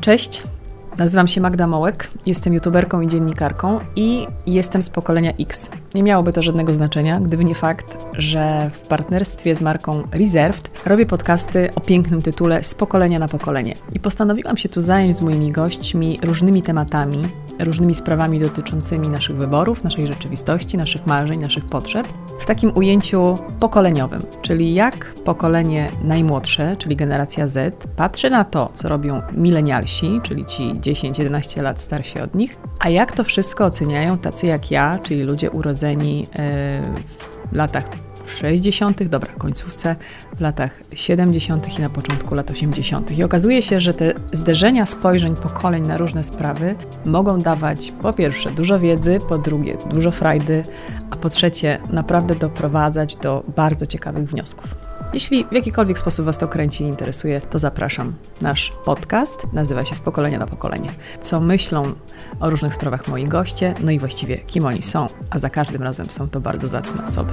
Cześć, nazywam się Magda Mołek, jestem youtuberką i dziennikarką i jestem z pokolenia X. Nie miałoby to żadnego znaczenia, gdyby nie fakt, że w partnerstwie z marką Reserved robię podcasty o pięknym tytule Z pokolenia na pokolenie. I postanowiłam się tu zająć z moimi gośćmi różnymi tematami, różnymi sprawami dotyczącymi naszych wyborów, naszej rzeczywistości, naszych marzeń, naszych potrzeb, w takim ujęciu pokoleniowym, czyli jak pokolenie najmłodsze, czyli generacja Z, patrzy na to, co robią milenialsi, czyli ci 10-11 lat starsi od nich, a jak to wszystko oceniają tacy jak ja, czyli ludzie urodzeni e, w latach 60., dobra, końcówce, w latach 70. i na początku lat 80. I okazuje się, że te zderzenia spojrzeń pokoleń na różne sprawy mogą dawać po pierwsze dużo wiedzy, po drugie dużo frajdy, a po trzecie naprawdę doprowadzać do bardzo ciekawych wniosków. Jeśli w jakikolwiek sposób Was to kręci i interesuje, to zapraszam. Nasz podcast nazywa się Z pokolenia na pokolenie. Co myślą o różnych sprawach moi goście, no i właściwie kim oni są, a za każdym razem są to bardzo zacne osoby.